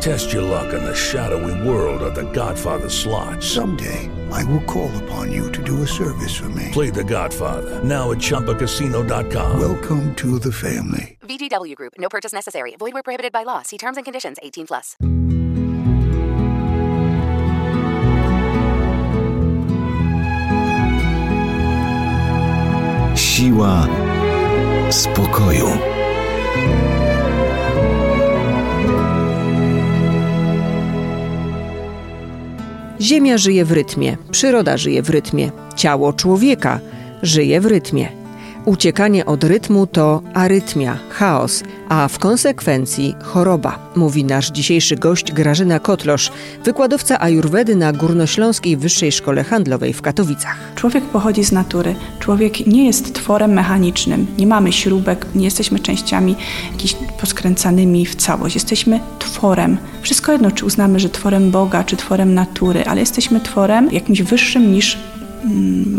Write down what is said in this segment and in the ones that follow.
Test your luck in the shadowy world of The Godfather slot. Someday, I will call upon you to do a service for me. Play The Godfather now at ChumbaCasino.com. Welcome to the family. VGW Group. No purchase necessary. Void where prohibited by law. See terms and conditions. 18 plus. Siła spokoju. Ziemia żyje w rytmie, przyroda żyje w rytmie, ciało człowieka żyje w rytmie. Uciekanie od rytmu to arytmia, chaos, a w konsekwencji choroba, mówi nasz dzisiejszy gość Grażyna Kotlosz, wykładowca ajurwedy na Górnośląskiej Wyższej Szkole Handlowej w Katowicach. Człowiek pochodzi z natury. Człowiek nie jest tworem mechanicznym. Nie mamy śrubek, nie jesteśmy częściami jakimiś poskręcanymi w całość. Jesteśmy tworem. Wszystko jedno, czy uznamy, że tworem Boga, czy tworem natury, ale jesteśmy tworem jakimś wyższym niż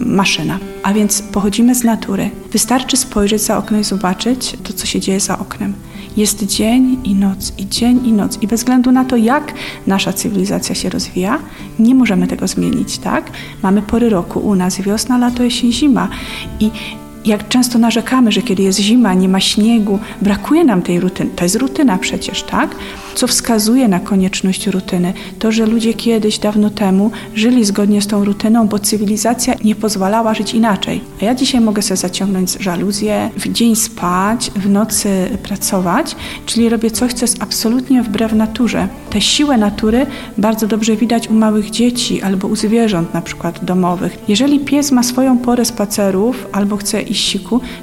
maszyna. A więc pochodzimy z natury. Wystarczy spojrzeć za okno i zobaczyć to, co się dzieje za oknem. Jest dzień i noc, i dzień i noc. I bez względu na to, jak nasza cywilizacja się rozwija, nie możemy tego zmienić, tak? Mamy pory roku u nas, wiosna, lato, jesień, zima. I jak często narzekamy, że kiedy jest zima, nie ma śniegu, brakuje nam tej rutyny. To jest rutyna przecież, tak? Co wskazuje na konieczność rutyny? To, że ludzie kiedyś, dawno temu żyli zgodnie z tą rutyną, bo cywilizacja nie pozwalała żyć inaczej. A ja dzisiaj mogę sobie zaciągnąć żaluzję, w dzień spać, w nocy pracować, czyli robię coś, co jest absolutnie wbrew naturze. Tę siłę natury bardzo dobrze widać u małych dzieci albo u zwierząt, na przykład domowych. Jeżeli pies ma swoją porę spacerów albo chce iść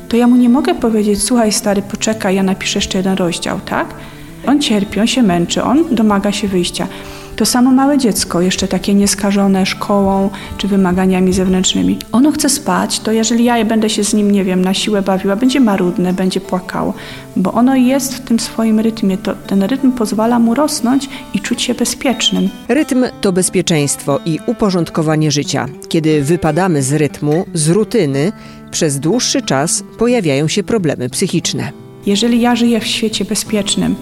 to ja mu nie mogę powiedzieć, słuchaj stary, poczekaj, ja napiszę jeszcze jeden rozdział, tak? On cierpi, on się męczy, on domaga się wyjścia. To samo małe dziecko, jeszcze takie nieskażone szkołą czy wymaganiami zewnętrznymi. Ono chce spać, to jeżeli ja będę się z nim, nie wiem, na siłę bawiła, będzie marudne, będzie płakało, bo ono jest w tym swoim rytmie. To, ten rytm pozwala mu rosnąć i czuć się bezpiecznym. Rytm to bezpieczeństwo i uporządkowanie życia. Kiedy wypadamy z rytmu, z rutyny, przez dłuższy czas pojawiają się problemy psychiczne. Jeżeli ja żyję w świecie bezpiecznym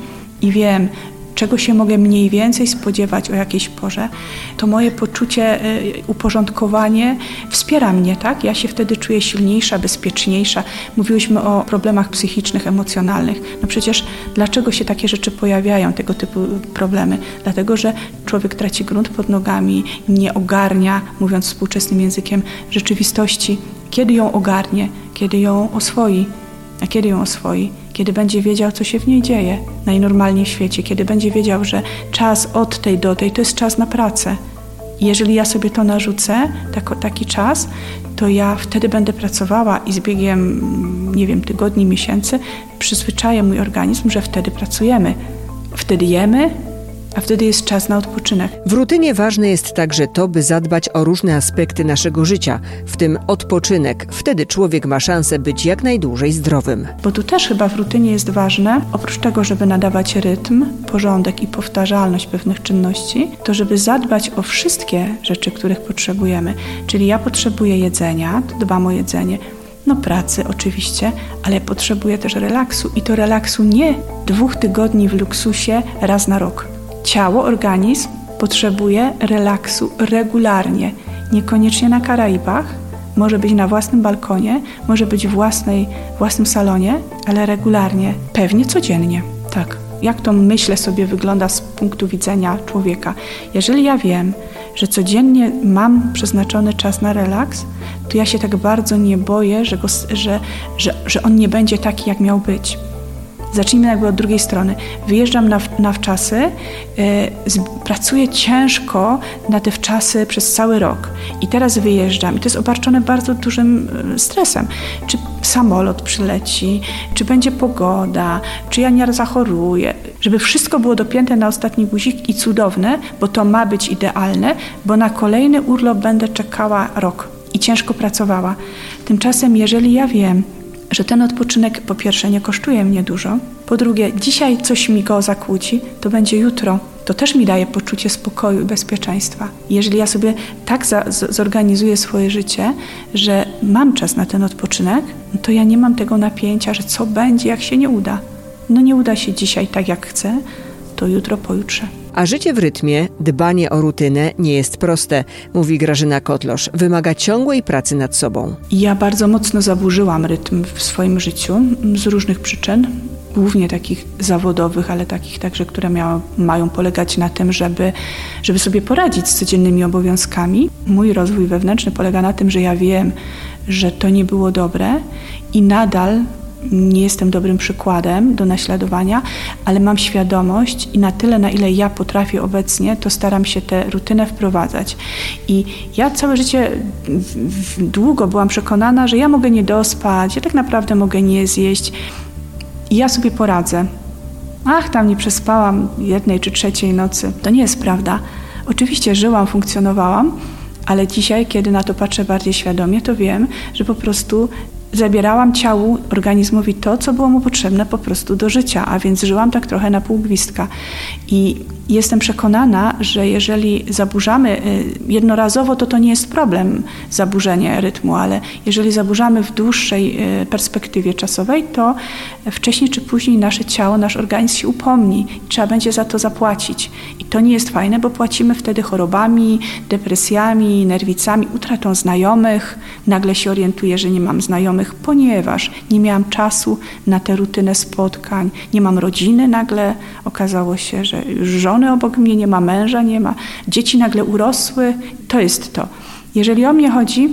i wiem, czego się mogę mniej więcej spodziewać o jakiejś porze, to moje poczucie, y, uporządkowanie wspiera mnie, tak? Ja się wtedy czuję silniejsza, bezpieczniejsza. Mówiłyśmy o problemach psychicznych, emocjonalnych. No przecież dlaczego się takie rzeczy pojawiają, tego typu problemy? Dlatego, że człowiek traci grunt pod nogami, nie ogarnia, mówiąc współczesnym językiem, rzeczywistości. Kiedy ją ogarnie? Kiedy ją oswoi? A kiedy ją oswoi? Kiedy będzie wiedział, co się w niej dzieje najnormalniej w świecie, kiedy będzie wiedział, że czas od tej do tej to jest czas na pracę. Jeżeli ja sobie to narzucę, tak, taki czas, to ja wtedy będę pracowała i z biegiem, nie wiem, tygodni, miesięcy przyzwyczaję mój organizm, że wtedy pracujemy. Wtedy jemy, a wtedy jest czas na odpoczynek. W rutynie ważne jest także to, by zadbać o różne aspekty naszego życia, w tym odpoczynek. Wtedy człowiek ma szansę być jak najdłużej zdrowym. Bo tu też chyba w rutynie jest ważne, oprócz tego, żeby nadawać rytm, porządek i powtarzalność pewnych czynności, to żeby zadbać o wszystkie rzeczy, których potrzebujemy. Czyli ja potrzebuję jedzenia, to dbam o jedzenie, no pracy oczywiście, ale potrzebuję też relaksu i to relaksu nie dwóch tygodni w luksusie raz na rok. Ciało, organizm potrzebuje relaksu regularnie, niekoniecznie na Karaibach, może być na własnym balkonie, może być w własnej, własnym salonie, ale regularnie, pewnie codziennie. Tak. Jak to myślę sobie wygląda z punktu widzenia człowieka? Jeżeli ja wiem, że codziennie mam przeznaczony czas na relaks, to ja się tak bardzo nie boję, że, go, że, że, że on nie będzie taki, jak miał być. Zacznijmy jakby od drugiej strony. Wyjeżdżam na, na wczasy, yy, pracuję ciężko na te wczasy przez cały rok i teraz wyjeżdżam i to jest obarczone bardzo dużym e, stresem. Czy samolot przyleci, czy będzie pogoda, czy ja nie zachoruję, żeby wszystko było dopięte na ostatni guzik i cudowne, bo to ma być idealne, bo na kolejny urlop będę czekała rok i ciężko pracowała. Tymczasem, jeżeli ja wiem, że ten odpoczynek po pierwsze nie kosztuje mnie dużo, po drugie dzisiaj coś mi go zakłóci, to będzie jutro. To też mi daje poczucie spokoju i bezpieczeństwa. Jeżeli ja sobie tak za, z, zorganizuję swoje życie, że mam czas na ten odpoczynek, no to ja nie mam tego napięcia, że co będzie, jak się nie uda. No nie uda się dzisiaj tak, jak chcę, to jutro, pojutrze. A życie w rytmie, dbanie o rutynę nie jest proste, mówi Grażyna Kotlosz. Wymaga ciągłej pracy nad sobą. Ja bardzo mocno zaburzyłam rytm w swoim życiu z różnych przyczyn, głównie takich zawodowych, ale takich także, które miały, mają polegać na tym, żeby, żeby sobie poradzić z codziennymi obowiązkami. Mój rozwój wewnętrzny polega na tym, że ja wiem, że to nie było dobre i nadal nie jestem dobrym przykładem do naśladowania, ale mam świadomość i na tyle, na ile ja potrafię obecnie, to staram się tę rutynę wprowadzać. I ja całe życie długo byłam przekonana, że ja mogę nie dospać, ja tak naprawdę mogę nie zjeść i ja sobie poradzę. Ach, tam nie przespałam jednej czy trzeciej nocy. To nie jest prawda. Oczywiście żyłam, funkcjonowałam, ale dzisiaj, kiedy na to patrzę bardziej świadomie, to wiem, że po prostu zabierałam ciału, organizmowi to, co było mu potrzebne po prostu do życia, a więc żyłam tak trochę na pół gwizdka. I jestem przekonana, że jeżeli zaburzamy y, jednorazowo, to to nie jest problem zaburzenie rytmu, ale jeżeli zaburzamy w dłuższej y, perspektywie czasowej, to wcześniej czy później nasze ciało, nasz organizm się upomni i trzeba będzie za to zapłacić. I to nie jest fajne, bo płacimy wtedy chorobami, depresjami, nerwicami, utratą znajomych. Nagle się orientuję, że nie mam znajomych, ponieważ nie miałam czasu na tę rutynę spotkań, nie mam rodziny nagle. Okazało się, że już żony obok mnie nie ma, męża nie ma, dzieci nagle urosły. To jest to. Jeżeli o mnie chodzi,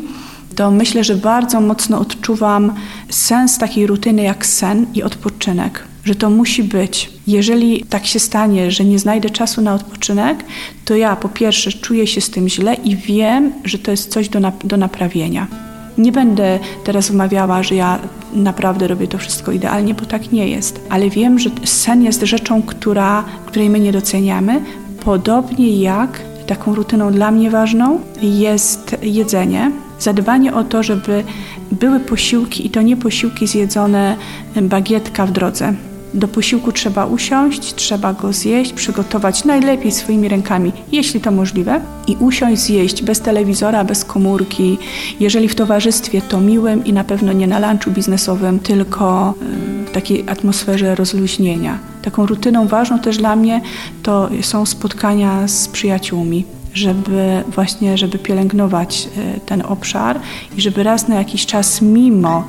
to myślę, że bardzo mocno odczuwam sens takiej rutyny jak sen i odpoczynek, że to musi być. Jeżeli tak się stanie, że nie znajdę czasu na odpoczynek, to ja po pierwsze czuję się z tym źle i wiem, że to jest coś do, do naprawienia. Nie będę teraz wmawiała, że ja naprawdę robię to wszystko idealnie, bo tak nie jest. Ale wiem, że sen jest rzeczą, która, której my nie doceniamy, podobnie jak taką rutyną dla mnie ważną jest jedzenie. Zadbanie o to, żeby były posiłki i to nie posiłki zjedzone bagietka w drodze do posiłku trzeba usiąść, trzeba go zjeść, przygotować najlepiej swoimi rękami, jeśli to możliwe, i usiąść, zjeść bez telewizora, bez komórki. Jeżeli w towarzystwie, to miłym i na pewno nie na lunchu biznesowym, tylko w takiej atmosferze rozluźnienia. Taką rutyną ważną też dla mnie to są spotkania z przyjaciółmi żeby właśnie, żeby pielęgnować e, ten obszar i żeby raz na jakiś czas mimo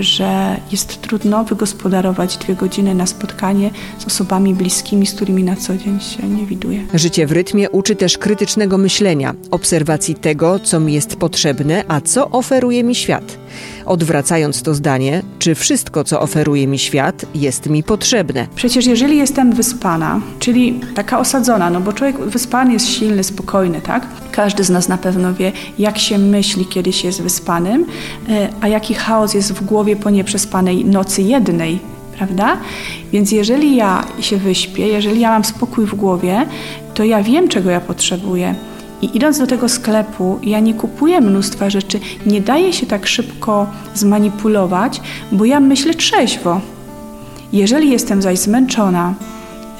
że jest trudno wygospodarować dwie godziny na spotkanie z osobami bliskimi, z którymi na co dzień się nie widuje. Życie w rytmie uczy też krytycznego myślenia, obserwacji tego, co mi jest potrzebne, a co oferuje mi świat. Odwracając to zdanie, czy wszystko, co oferuje mi świat, jest mi potrzebne? Przecież jeżeli jestem wyspana, czyli taka osadzona, no bo człowiek wyspany jest silny, spokojny, tak? Każdy z nas na pewno wie, jak się myśli, kiedy się jest wyspanym, e, a jaki chaos jest w głowie po nieprzespanej nocy jednej, prawda? Więc jeżeli ja się wyśpię, jeżeli ja mam spokój w głowie, to ja wiem, czego ja potrzebuję. I idąc do tego sklepu, ja nie kupuję mnóstwa rzeczy, nie daję się tak szybko zmanipulować, bo ja myślę trzeźwo. Jeżeli jestem zaś zmęczona,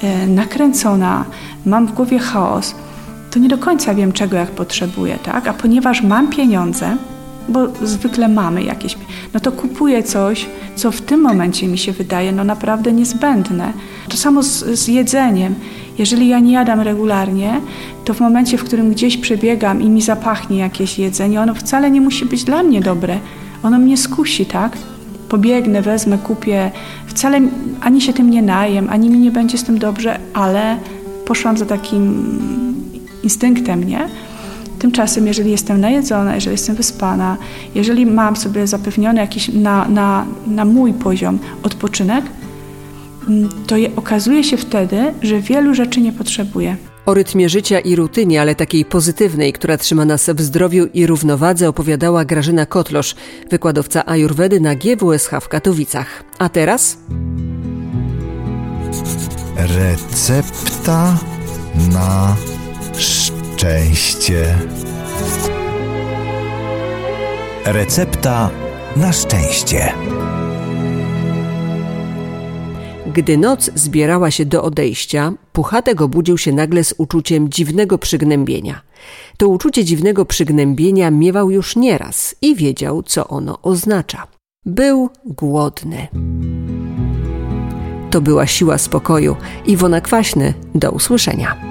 yy, nakręcona, mam w głowie chaos, to nie do końca wiem, czego jak potrzebuję, tak? A ponieważ mam pieniądze, bo zwykle mamy jakieś, no to kupuję coś, co w tym momencie mi się wydaje no naprawdę niezbędne. To samo z, z jedzeniem. Jeżeli ja nie jadam regularnie, to w momencie, w którym gdzieś przebiegam i mi zapachnie jakieś jedzenie, ono wcale nie musi być dla mnie dobre. Ono mnie skusi, tak? Pobiegnę, wezmę, kupię. Wcale ani się tym nie najem, ani mi nie będzie z tym dobrze, ale poszłam za takim instynktem, nie? Tymczasem, jeżeli jestem najedzona, jeżeli jestem wyspana, jeżeli mam sobie zapewniony jakiś na, na, na mój poziom odpoczynek, mm, to je, okazuje się wtedy, że wielu rzeczy nie potrzebuję. O rytmie życia i rutynie, ale takiej pozytywnej, która trzyma nas w zdrowiu i równowadze, opowiadała Grażyna Kotlosz, wykładowca Ajurwedy na GWSH w Katowicach. A teraz? Recepta na szczęście. Recepta na szczęście. Gdy noc zbierała się do odejścia, Puchatek obudził się nagle z uczuciem dziwnego przygnębienia. To uczucie dziwnego przygnębienia miewał już nieraz i wiedział, co ono oznacza. Był głodny. To była siła spokoju. Iwona Kwaśny, do usłyszenia.